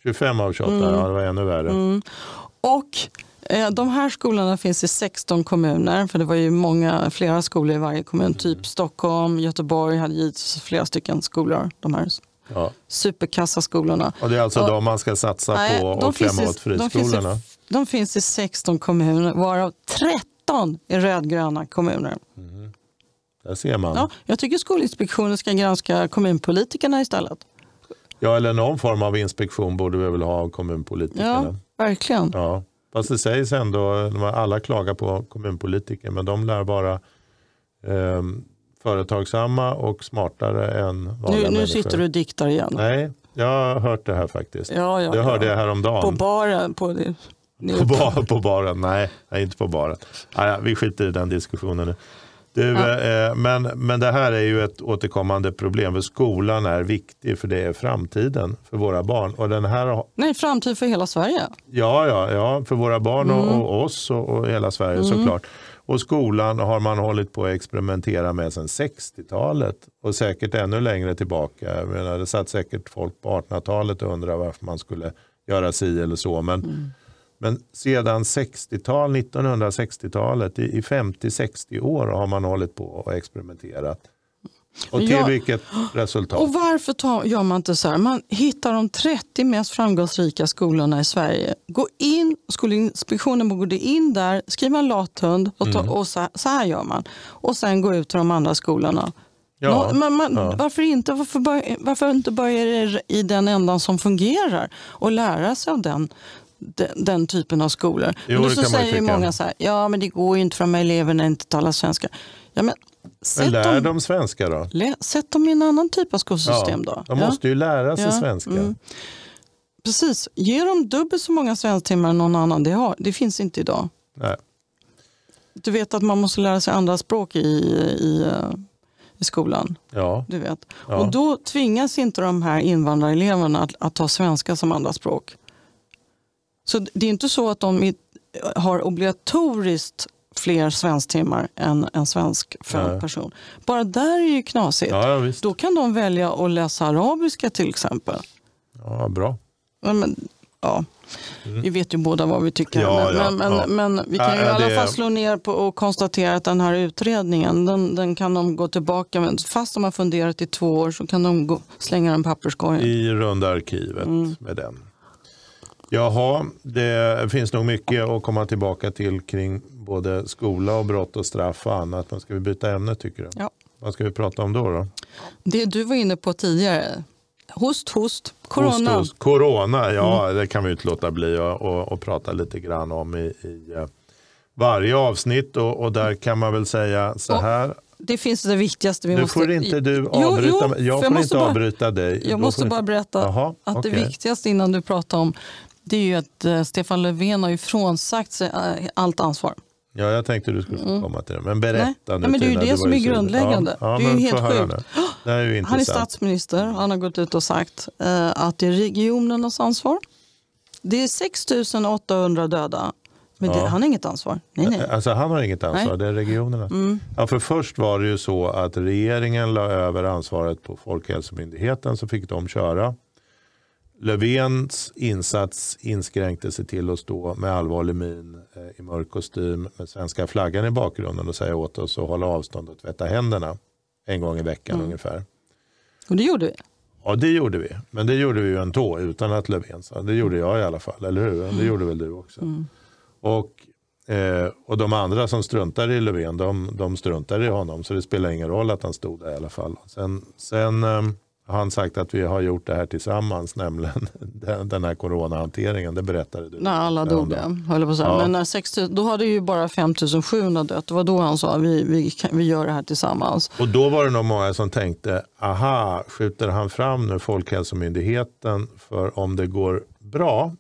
Speaker 2: 25 av 28,
Speaker 1: Mm.
Speaker 2: ja, det var ännu värre.
Speaker 1: Mm. Och eh, de här skolorna finns i 16 kommuner, för det var ju många, flera skolor i varje kommun.
Speaker 2: Mm.
Speaker 1: Typ Stockholm, Göteborg hade givetvis flera stycken skolor. De här
Speaker 2: Ja.
Speaker 1: superkassaskolorna.
Speaker 2: Och det är alltså
Speaker 1: Ja.
Speaker 2: de man ska satsa
Speaker 1: Nej,
Speaker 2: på och klämma
Speaker 1: i-
Speaker 2: åt
Speaker 1: de finns i-
Speaker 2: friskolorna.
Speaker 1: De finns i 16 kommuner, varav 13 är rödgröna kommuner.
Speaker 2: Där ser man.
Speaker 1: Ja. jag tycker Skolinspektionen ska granska kommunpolitikerna istället.
Speaker 2: Eller någon form av inspektion borde vi väl ha av kommunpolitikerna.
Speaker 1: Ja, verkligen.
Speaker 2: Ja. Fast det sägs ändå, alla klagar på kommunpolitiker, men de lär vara eh, företagsamma och smartare än vanliga
Speaker 1: Nu, nu
Speaker 2: människor.
Speaker 1: sitter du och diktar igen.
Speaker 2: Nej, jag har hört det här faktiskt.
Speaker 1: Ja, ja,
Speaker 2: det hörde
Speaker 1: ja.
Speaker 2: jag häromdagen.
Speaker 1: På baren. På, det-
Speaker 2: På, bar, på baren? Nej, nej, inte på baren. Ja, vi skiter i den diskussionen nu. Du,
Speaker 1: Ja.
Speaker 2: eh, men, men det här är ju ett återkommande problem. För skolan är viktig för det är framtiden för våra barn. Och den här,
Speaker 1: Nej, framtid för hela Sverige.
Speaker 2: ja, ja, ja, för våra barn och,
Speaker 1: Mm.
Speaker 2: och oss och, och hela Sverige såklart. Och skolan har man hållit på att experimentera med sedan 60-talet och säkert ännu längre tillbaka. Jag menar, det satt säkert folk på 1800-talet och undrade varför man skulle göra si eller så. Men,
Speaker 1: Mm.
Speaker 2: Men sedan 60-tal, 1960-talet, i, i 50-60 år har man hållit på och experimenterat. Och till
Speaker 1: Ja.
Speaker 2: vilket resultat?
Speaker 1: Och varför tar, gör man inte så här? Man hittar de 30 mest framgångsrika skolorna i Sverige. Gå in, Skolinspektionen borde in där, skriva en lathund och, ta, och så, så här gör man. Och sen gå ut till de andra skolorna.
Speaker 2: Ja,
Speaker 1: Nå, men man,
Speaker 2: ja.
Speaker 1: Varför, inte, varför, bör, varför inte börja i den ändan som fungerar och lära sig av den, den, den typen av skolor?
Speaker 2: Jo,
Speaker 1: men då så säger ju många så här, ja men det går ju inte för de här eleverna inte talar svenska. Ja, men,
Speaker 2: Men lär
Speaker 1: dem,
Speaker 2: dem svenska då?
Speaker 1: lä, sätt dem i en annan typ av skolsystem då.
Speaker 2: De
Speaker 1: Ja.
Speaker 2: måste ju lära sig
Speaker 1: Ja,
Speaker 2: svenska.
Speaker 1: mm. Precis, ge dem dubbelt så många svensktimmar än någon annan. Det, har, det finns inte idag.
Speaker 2: Nej.
Speaker 1: Du vet att man måste lära sig andra språk i, i, eh, i skolan.
Speaker 2: Ja.
Speaker 1: Du vet.
Speaker 2: Ja.
Speaker 1: Och då tvingas inte de här invandrareleverna att, att ta svenska som andra språk. Så det är inte så att de har obligatoriskt fler svensktimmar än en svensk
Speaker 2: Nej.
Speaker 1: person. Bara där är ju knasigt.
Speaker 2: Ja, ja.
Speaker 1: Då kan de välja att läsa arabiska till exempel.
Speaker 2: Ja, bra.
Speaker 1: Men, ja. Vi vet ju båda vad vi tycker.
Speaker 2: Mm. Ja,
Speaker 1: men, men, men, men vi kan ju i
Speaker 2: Ja,
Speaker 1: alla
Speaker 2: det-
Speaker 1: fall slå ner på och konstatera att den här utredningen, den, den kan de gå tillbaka med. Fast de har funderat i två år så kan de gå, slänga den i papperskorgen.
Speaker 2: I runda arkivet
Speaker 1: Mm.
Speaker 2: med den. Jaha, det finns nog mycket att komma tillbaka till kring både skola och brott och straff och annat. Men ska vi byta ämne tycker du?
Speaker 1: Ja.
Speaker 2: Vad ska vi prata om då? då?
Speaker 1: Det du var inne på tidigare, host, host, corona. Mm.
Speaker 2: Host, host. Corona, ja det kan vi inte låta bli att och, och prata lite grann om i, i eh, varje avsnitt. Och, och där kan man väl säga så här.
Speaker 1: Det finns det viktigaste vi
Speaker 2: Nu
Speaker 1: måste...
Speaker 2: får inte du
Speaker 1: Jo,
Speaker 2: avbryta
Speaker 1: jo,
Speaker 2: mig. Jag
Speaker 1: för
Speaker 2: får inte
Speaker 1: bara-
Speaker 2: avbryta dig.
Speaker 1: Jag måste bara berätta
Speaker 2: Jaha,
Speaker 1: att det
Speaker 2: okej.
Speaker 1: viktigaste innan du pratar om det är ju att eh, Stefan Löfven har ju frånsagt sig eh, allt ansvar.
Speaker 2: Ja, jag tänkte du skulle få komma till det. Men berätta
Speaker 1: Nej.
Speaker 2: nu
Speaker 1: Nej, men det är ju det som är grundläggande.
Speaker 2: Ja,
Speaker 1: Det är ju helt sjukt.
Speaker 2: Det är ju
Speaker 1: Han är statsminister. Han har gått ut och sagt eh, att det är regionernas ansvar. Det är 6 800 döda. Men det,
Speaker 2: Ja.
Speaker 1: han har inget ansvar. Nej, nej.
Speaker 2: Alltså han har inget ansvar,
Speaker 1: Nej.
Speaker 2: det är regionerna.
Speaker 1: Mm.
Speaker 2: Ja, för först var det ju så att regeringen la över ansvaret på Folkhälsomyndigheten så fick de köra. Löfvens insats inskränkte sig till att stå med allvarlig min eh, i mörk kostym med svenska flaggan i bakgrunden och säga åt oss att hålla avstånd och tvätta händerna en gång i veckan
Speaker 1: Mm.
Speaker 2: ungefär.
Speaker 1: Och det gjorde vi.
Speaker 2: Ja det gjorde vi, men det gjorde vi ju ändå utan att Löfven sa. Det gjorde jag i alla fall, eller hur? Det gjorde väl du också.
Speaker 1: Mm.
Speaker 2: Och, eh, och de andra som struntar i Löfven, de, de struntar i honom. Så det spelar ingen roll att han stod där i alla fall. Sen, sen eh, han sagt att vi har gjort det här tillsammans, nämligen den, här coronahanteringen. Det berättade du.
Speaker 1: När alla dog, ja, höll på.
Speaker 2: Ja.
Speaker 1: Men när 6 000, då hade ju bara 5 700 dött. Det var då han sa vi, vi, vi gör det här tillsammans.
Speaker 2: Och då var det nog många som tänkte, aha, skjuter han fram nu Folkhälsomyndigheten för om det går bra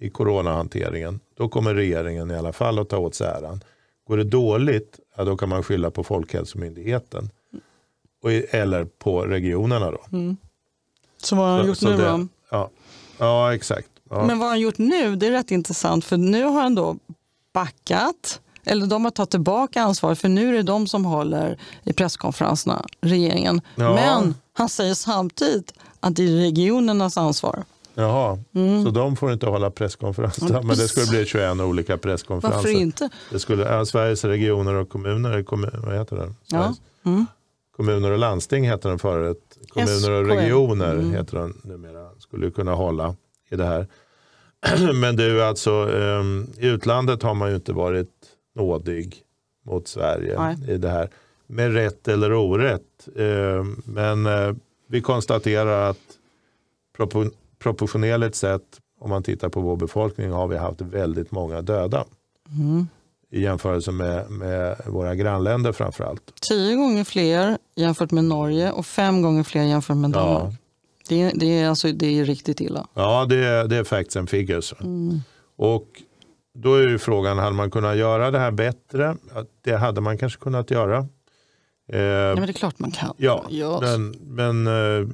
Speaker 2: i coronahanteringen, då kommer regeringen i alla fall att ta åt sig äran. Går det dåligt, ja, då kan man skylla på Folkhälsomyndigheten. Eller på regionerna då.
Speaker 1: Så vad har han gjort
Speaker 2: så
Speaker 1: nu
Speaker 2: det-
Speaker 1: då?
Speaker 2: Ja, ja exakt. Ja.
Speaker 1: Men vad han gjort nu, det är rätt intressant för nu har han då backat, eller de har tagit tillbaka ansvaret för nu är det de som håller i presskonferenserna, regeringen.
Speaker 2: Ja.
Speaker 1: Men han säger samtidigt att det är regionernas ansvar.
Speaker 2: Jaha, så de får inte hålla presskonferenser. Men det skulle bli 21 olika presskonferenser.
Speaker 1: Varför inte?
Speaker 2: Det skulle, ja, Sveriges regioner och kommuner, kommun, vad heter det? Sveriges,
Speaker 1: Mm.
Speaker 2: Kommuner och landsting heter den förut. Kommuner och regioner
Speaker 1: Mm.
Speaker 2: heter den numera. Skulle kunna hålla i det här. Men du, alltså um, i utlandet har man ju inte varit nådig mot Sverige
Speaker 1: Nej.
Speaker 2: i det här. Med rätt eller orätt. Ehm, men eh, vi konstaterar att propor- proportionerligt sett om man tittar på vår befolkning har vi haft väldigt många döda.
Speaker 1: Mm.
Speaker 2: I jämförelse med, med våra grannländer framförallt.
Speaker 1: Tio gånger fler jämfört med Norge och fem gånger fler jämfört med
Speaker 2: Ja.
Speaker 1: Danmark. Det, är, det, är alltså, det är riktigt illa.
Speaker 2: Ja, det är, det är facts and figures.
Speaker 1: Mm.
Speaker 2: Och då är ju frågan, hade man kunnat göra det här bättre? Ja, Det hade man kanske kunnat göra. Eh,
Speaker 1: Ja, men det är klart man kan.
Speaker 2: ja,
Speaker 1: Ja.
Speaker 2: men, men eh,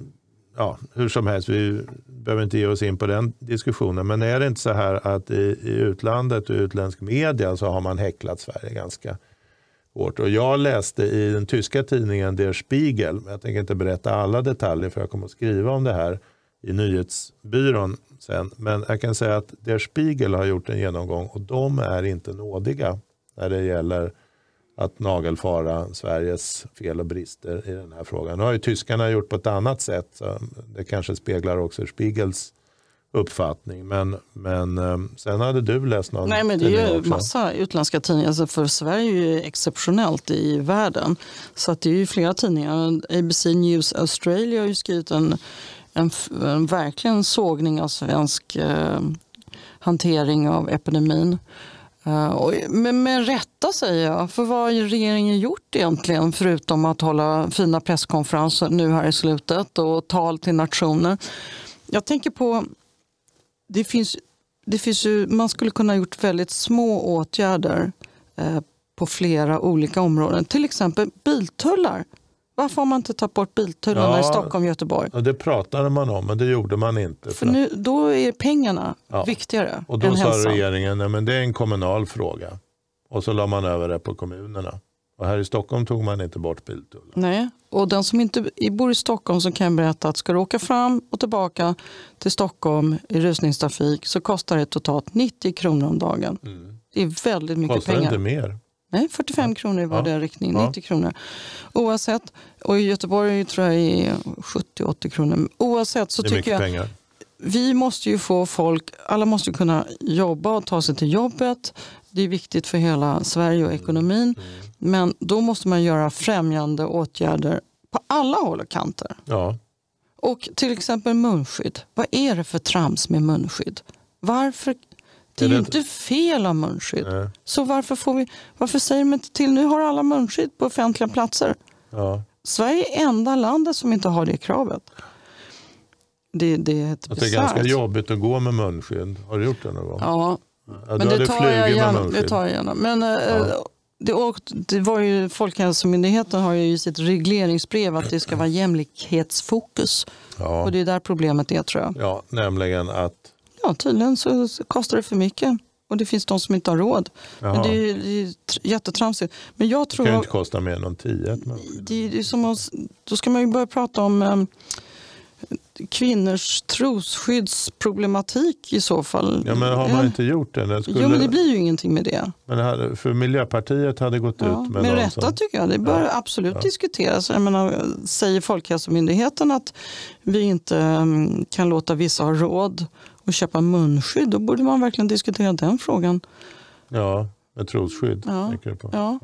Speaker 2: ja, hur som helst, vi behöver inte ge oss in på den diskussionen. Men är det inte så här att i, i utlandet och utländsk media så har man häcklat Sverige ganska hårt. Och jag läste i den tyska tidningen Der Spiegel, men jag tänker inte berätta alla detaljer för jag kommer att skriva om det här i nyhetsbyrån sen. Men jag kan säga att Der Spiegel har gjort en genomgång och de är inte nådiga när det gäller att nagelfara Sveriges fel och brister i den här frågan. Nu har ju tyskarna gjort på ett annat sätt. Så det kanske speglar också Spiegels uppfattning. Men, men eh, sen hade du läst någon
Speaker 1: Nej, men det är ju massa utländska tidningar. Alltså för Sverige är ju exceptionellt i världen. Så att det är ju flera tidningar. ABC News Australia har ju skrivit en, en, en verkligen sågning av svensk eh, hantering av epidemin. Eh, men med rätta säger jag, för vad har regeringen gjort egentligen förutom att hålla fina presskonferenser nu här i slutet och tal till nationer. Jag tänker på, det finns, det finns ju, man skulle kunna ha gjort väldigt små åtgärder eh, på flera olika områden. Till exempel biltullar. Varför har man inte tagit bort biltullarna
Speaker 2: Ja.
Speaker 1: i Stockholm och Göteborg?
Speaker 2: Det pratade man om, men det gjorde man inte.
Speaker 1: För nu, då är pengarna
Speaker 2: Ja.
Speaker 1: viktigare
Speaker 2: och då
Speaker 1: än
Speaker 2: sa
Speaker 1: hälsan.
Speaker 2: regeringen att det är en kommunal fråga. Och så la man över det på kommunerna. Och här i Stockholm tog man inte bort biltullar.
Speaker 1: Nej, och den som inte bor i Stockholm så kan jag berätta att ska du åka fram och tillbaka till Stockholm i rusningstrafik så kostar det totalt 90 kronor om dagen. Det är väldigt mycket
Speaker 2: Kostar
Speaker 1: pengar.
Speaker 2: inte mer?
Speaker 1: Nej, 45 kronor i vardera riktning,
Speaker 2: Ja.
Speaker 1: 90 kronor. Oavsett, och i Göteborg tror jag är 70-80 kronor. Oavsett så
Speaker 2: Det
Speaker 1: tycker jag
Speaker 2: pengar.
Speaker 1: vi måste ju få folk, alla måste ju kunna jobba och ta sig till jobbet. Det är viktigt för hela Sverige och ekonomin. Men då måste man göra främjande åtgärder på alla håll och kanter.
Speaker 2: Ja,
Speaker 1: Och till exempel munskydd. Vad är det för trams med munskydd? Varför? Det är
Speaker 2: Är
Speaker 1: ju
Speaker 2: det-
Speaker 1: inte fel av munskydd.
Speaker 2: nej,
Speaker 1: Så varför, får vi, varför säger man inte till? Nu har alla munskydd på offentliga platser.
Speaker 2: ja.
Speaker 1: Sverige är enda landet som inte har det kravet. Det, det är
Speaker 2: Att det är ganska jobbigt att gå med munskydd. Har du gjort det någon gång?
Speaker 1: Ja,
Speaker 2: Ja,
Speaker 1: men det tar, jag gärna, det tar jag gärna. Men eh,
Speaker 2: Ja.
Speaker 1: det, och, det var ju, Folkhälsomyndigheten har ju i sitt regleringsbrev att det ska vara jämlikhetsfokus.
Speaker 2: Ja.
Speaker 1: Och det är där problemet är tror jag.
Speaker 2: ja, nämligen att...
Speaker 1: Ja, tydligen så kostar det för mycket. Och det finns de som inte har råd. Men det är,
Speaker 2: det
Speaker 1: det är jättetramsigt. Men jag tror...
Speaker 2: kan ju inte kosta mer än 10 ett munskydd.
Speaker 1: Det, det är som att, då ska man ju börja prata om um, kvinnors trosskyddsproblematik i så fall.
Speaker 2: Ja, men har man inte gjort det? det skulle,
Speaker 1: Jo, men det blir ju ingenting med det.
Speaker 2: men det hade, för Miljöpartiet hade gått
Speaker 1: Ja,
Speaker 2: ut med
Speaker 1: med rätta
Speaker 2: som-
Speaker 1: tycker jag. Det bör
Speaker 2: Ja.
Speaker 1: absolut
Speaker 2: Ja.
Speaker 1: diskuteras. Jag menar, säger Folkhälsomyndigheten att vi inte mm, kan låta vissa ha råd att köpa munskydd, då borde man verkligen diskutera den frågan.
Speaker 2: Ja, med trosskydd.
Speaker 1: Ja,
Speaker 2: tänker du på.
Speaker 1: ja.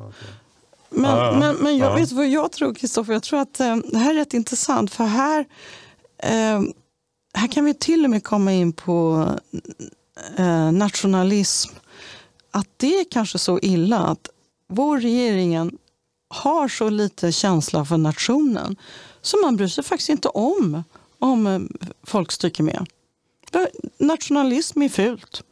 Speaker 1: Men,
Speaker 2: ja.
Speaker 1: men, men jag
Speaker 2: Ja.
Speaker 1: vet vad jag tror, Kristoffer? Jag tror att eh, det här är rätt intressant. För här, eh, här kan vi till och med komma in på eh, nationalism. Att det är kanske så illa att vår regeringen har så lite känsla för nationen så man bryr sig faktiskt inte om om eh, folk stryker med. Nationalism är fult.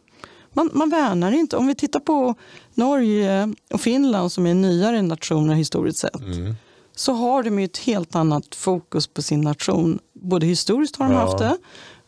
Speaker 1: Man, man värnar inte. Om vi tittar på Norge och Finland som är nyare nationer historiskt sett
Speaker 2: Mm.
Speaker 1: så har de ju ett helt annat fokus på sin nation. Både historiskt har de
Speaker 2: Ja.
Speaker 1: haft det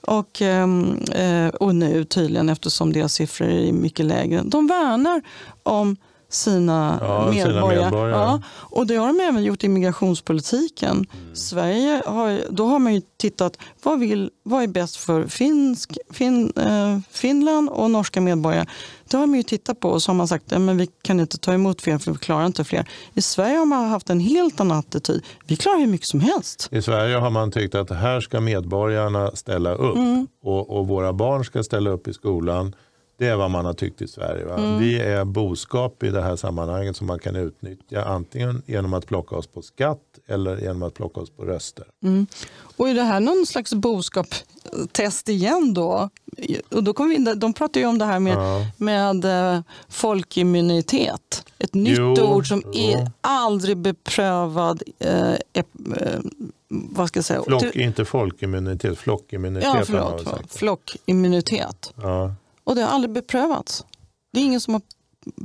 Speaker 1: Och, ehm, eh, och nu tydligen eftersom deras siffror är mycket lägre. De värnar om sina
Speaker 2: Ja, sina
Speaker 1: medborgare.
Speaker 2: medborgare.
Speaker 1: Ja, och det har de även gjort i migrationspolitiken.
Speaker 2: Mm.
Speaker 1: Sverige har, då har man ju tittat, vad, vill, vad är bäst för finsk, fin, eh, Finland och norska medborgare? Det har man ju tittat på och så har man sagt att vi kan inte ta emot fler för vi klarar inte fler. I Sverige har man haft en helt annan attityd. Vi klarar hur mycket som helst.
Speaker 2: I Sverige har man tyckt att här ska medborgarna ställa upp
Speaker 1: Mm.
Speaker 2: och, och våra barn ska ställa upp i skolan. Det är vad man har tyckt i Sverige.
Speaker 1: Mm.
Speaker 2: Vi är boskap i det här sammanhanget som man kan utnyttja antingen genom att plocka oss på skatt eller genom att plocka oss på röster.
Speaker 1: Och är det här någon slags boskapstest igen då? Och då kommer vi de pratar ju om det här med,
Speaker 2: Ja.
Speaker 1: med eh, folkimmunitet. Ett nytt
Speaker 2: Jo,
Speaker 1: ord som
Speaker 2: jo.
Speaker 1: är aldrig beprövad. Eh, eh, vad ska jag säga?
Speaker 2: Flock, inte folkimmunitet, flockimmunitet
Speaker 1: ja, förlåt. Flockimmunitet.
Speaker 2: Ja.
Speaker 1: Och det har aldrig beprövats. Det är ingen som har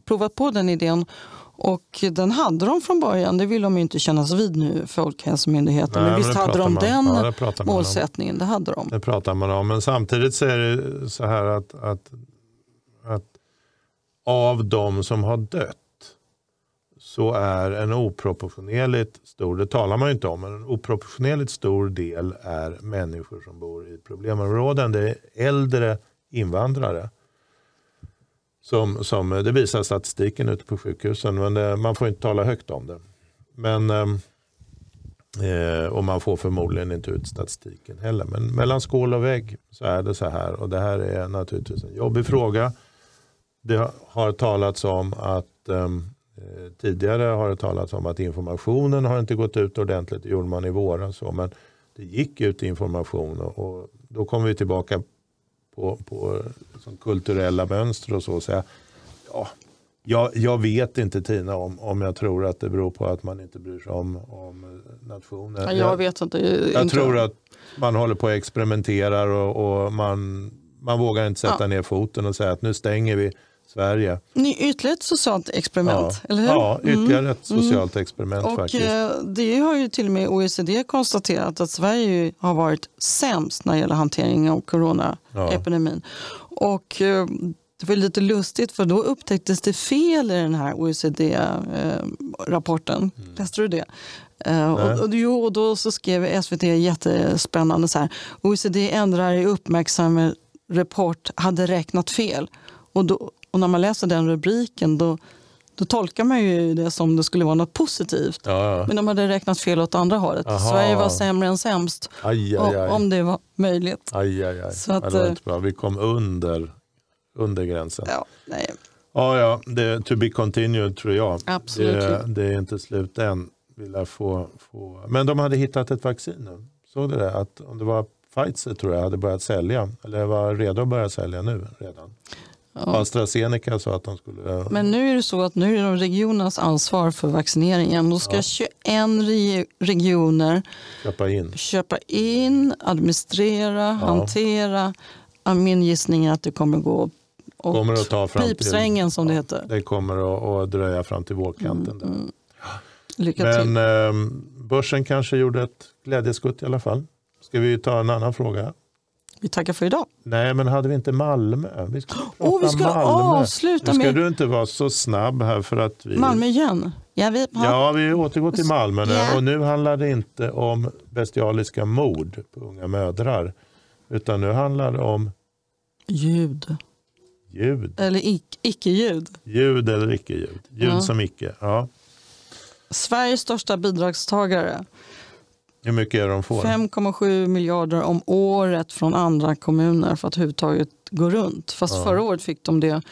Speaker 1: provat på den idén. Och den hade de från början, det vill de ju inte kännas vid nu, Folkhälsomyndigheten.
Speaker 2: Nej,
Speaker 1: men visst
Speaker 2: men
Speaker 1: hade de
Speaker 2: man-
Speaker 1: den
Speaker 2: ja, det man om.
Speaker 1: målsättningen, det hade de.
Speaker 2: Det pratar man om. Men samtidigt så är det så här att, att, att av de som har dött så är en oproportionerligt stor, det talar man ju inte om, men en oproportionerligt stor del är människor som bor i problemområden. Det är äldre invandrare. Som, som, det visar statistiken ute på sjukhusen, men det, man får inte tala högt om det. Men, ehm, eh, och man får förmodligen inte ut statistiken heller. Men mellan skål och vägg så är det så här. Och det här är naturligtvis en jobbig fråga. Det har talats om att ehm, eh, tidigare har det talats om att informationen har inte gått ut ordentligt. Det gjorde man i våras. Men det gick ut information och, och då kommer vi tillbaka på, på liksom kulturella mönster och så. och säga, ja, jag, jag vet inte Tina om, om jag tror att det beror på att man inte bryr sig om, om nationen.
Speaker 1: Ja, jag vet inte.
Speaker 2: Jag
Speaker 1: inte.
Speaker 2: tror att man håller på och experimenterar och, och man, man vågar inte sätta
Speaker 1: Ja.
Speaker 2: ner foten och säga att nu stänger vi Sverige.
Speaker 1: Ny, ytterligare ett socialt experiment, eller hur?
Speaker 2: ja ytterligare
Speaker 1: Mm.
Speaker 2: ett socialt experiment
Speaker 1: Och
Speaker 2: faktiskt.
Speaker 1: eh, det har ju till och med OECD konstaterat att Sverige har varit sämst när det gäller hanteringen av coronaepidemin. Och eh, det var lite lustigt för då upptäcktes det fel i den här OECD-rapporten. Läste du det? Eh, och, och, jo, och då så skrev SVT jättespännande så här. OECD ändrar i uppmärksam rapport hade räknat fel. Och, då, och när man läser den rubriken då, då tolkar man ju det som det skulle vara något positivt.
Speaker 2: Ja, ja.
Speaker 1: Men de hade räknat fel åt andra hållet.
Speaker 2: Aha.
Speaker 1: Sverige var sämre än sämst.
Speaker 2: Aj, aj, aj.
Speaker 1: Om det var möjligt.
Speaker 2: aj, aj, aj.
Speaker 1: Så att,
Speaker 2: det var
Speaker 1: eh,
Speaker 2: inte bra. Vi kom under, under gränsen.
Speaker 1: Ja, nej.
Speaker 2: Ja, ja, det, to be continued tror jag.
Speaker 1: Absolut.
Speaker 2: Det, det är inte slut än. Få, få... Men de hade hittat ett vaccin nu. Såg du det? Att om det var Pfizer tror jag hade börjat sälja. Eller var redo att börja sälja nu redan.
Speaker 1: Ja.
Speaker 2: AstraZeneca sa att de skulle...
Speaker 1: Men nu är det så att nu är det regionernas ansvar för vaccineringen. Då ska
Speaker 2: Ja.
Speaker 1: 21 re- regioner
Speaker 2: köpa in.
Speaker 1: köpa in, administrera, hantera. Ja, Min gissning är att det kommer gå åt
Speaker 2: Kommer att ta fram till-
Speaker 1: pipsvängen som det heter.
Speaker 2: Det kommer att, att dröja fram till vårkanten. där.
Speaker 1: Lycka till.
Speaker 2: Men eh, börsen kanske gjorde ett glädjeskutt i alla fall. Ska vi ta en annan fråga?
Speaker 1: Vi tackar för idag.
Speaker 2: Nej, men hade vi inte Malmö? Vi prata
Speaker 1: Åh, vi ska
Speaker 2: Malmö.
Speaker 1: avsluta
Speaker 2: Nu ska
Speaker 1: med
Speaker 2: du inte vara så snabb här för att vi...
Speaker 1: Malmö igen. Ja, vi,
Speaker 2: Ja, vi återgår till Malmö nu.
Speaker 1: Ja.
Speaker 2: Och nu handlar det inte om bestialiska mord på unga mödrar. Utan nu handlar det om
Speaker 1: Ljud.
Speaker 2: ljud.
Speaker 1: Eller ic- icke-ljud.
Speaker 2: Ljud eller icke-ljud. Ljud
Speaker 1: Ja.
Speaker 2: som icke. Ja.
Speaker 1: Sveriges största bidragstagare.
Speaker 2: Hur mycket är de får?
Speaker 1: 5,7 miljarder om året från andra kommuner för att överhuvudtaget gå runt. Fast
Speaker 2: Ja.
Speaker 1: förra året fick de det.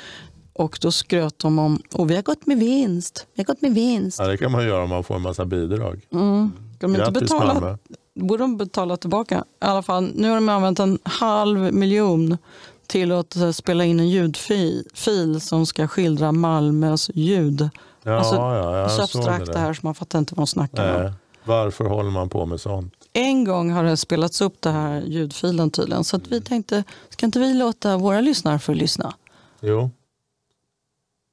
Speaker 1: Och då skröt de om och vi har gått med vinst. Vi har gått med vinst.
Speaker 2: Ja, det kan man göra om man får en massa bidrag.
Speaker 1: Mm. Ska de inte
Speaker 2: Grattis
Speaker 1: betala,
Speaker 2: Malmö.
Speaker 1: borde de betala tillbaka. I alla fall, nu har de använt en halv miljon till att eh, spela in en ljudfil fil som ska skildra Malmös ljud.
Speaker 2: Ja,
Speaker 1: Alltså,
Speaker 2: ja,
Speaker 1: så abstrakt
Speaker 2: det.
Speaker 1: det här så man fattar inte vad de snackar om.
Speaker 2: Varför håller man på med sånt?
Speaker 1: En gång har det spelats upp det här ljudfilen tydligen. Så att vi tänkte, ska inte vi låta våra lyssnare få lyssna?
Speaker 2: Jo,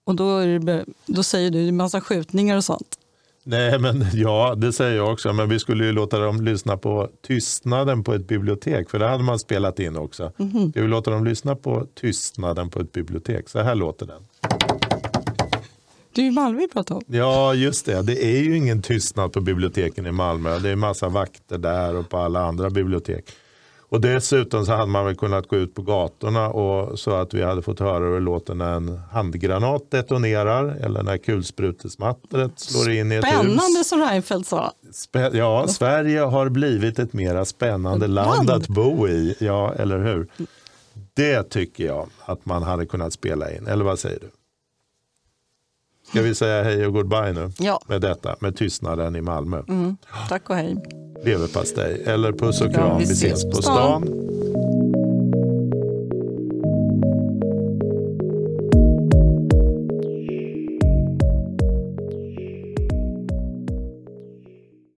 Speaker 1: Och då, det, då säger du en massa skjutningar och sånt.
Speaker 2: Nej, men ja, det säger jag också. Men vi skulle ju låta dem lyssna på tystnaden på ett bibliotek. För det hade man spelat in också.
Speaker 1: Mhm.
Speaker 2: Ska vi låta dem lyssna på tystnaden på ett bibliotek? Så här låter den.
Speaker 1: Det är ju Malmö vi pratar om.
Speaker 2: Ja, just det. Det är ju ingen tystnad på biblioteken i Malmö. Det är massa vakter där och på alla andra bibliotek. Och dessutom så hade man väl kunnat gå ut på gatorna och så att vi hade fått höra hur det låter när en handgranat detonerar eller när kulsprutesmattret slår in i ett hus.
Speaker 1: Spännande som Reinfeldt sa.
Speaker 2: Spä- ja, Sverige har blivit ett mera spännande land att bo i. Ja, eller hur? Det tycker jag att man hade kunnat spela in. Eller vad säger du? Ska vi säga hej och goodbye nu
Speaker 1: Ja,
Speaker 2: med detta, med tystnaden i Malmö?
Speaker 1: mm. tack och hej.
Speaker 2: Leverpastej eller puss och
Speaker 1: Ja,
Speaker 2: kram,
Speaker 1: vi
Speaker 2: vi
Speaker 1: ses på
Speaker 2: stan.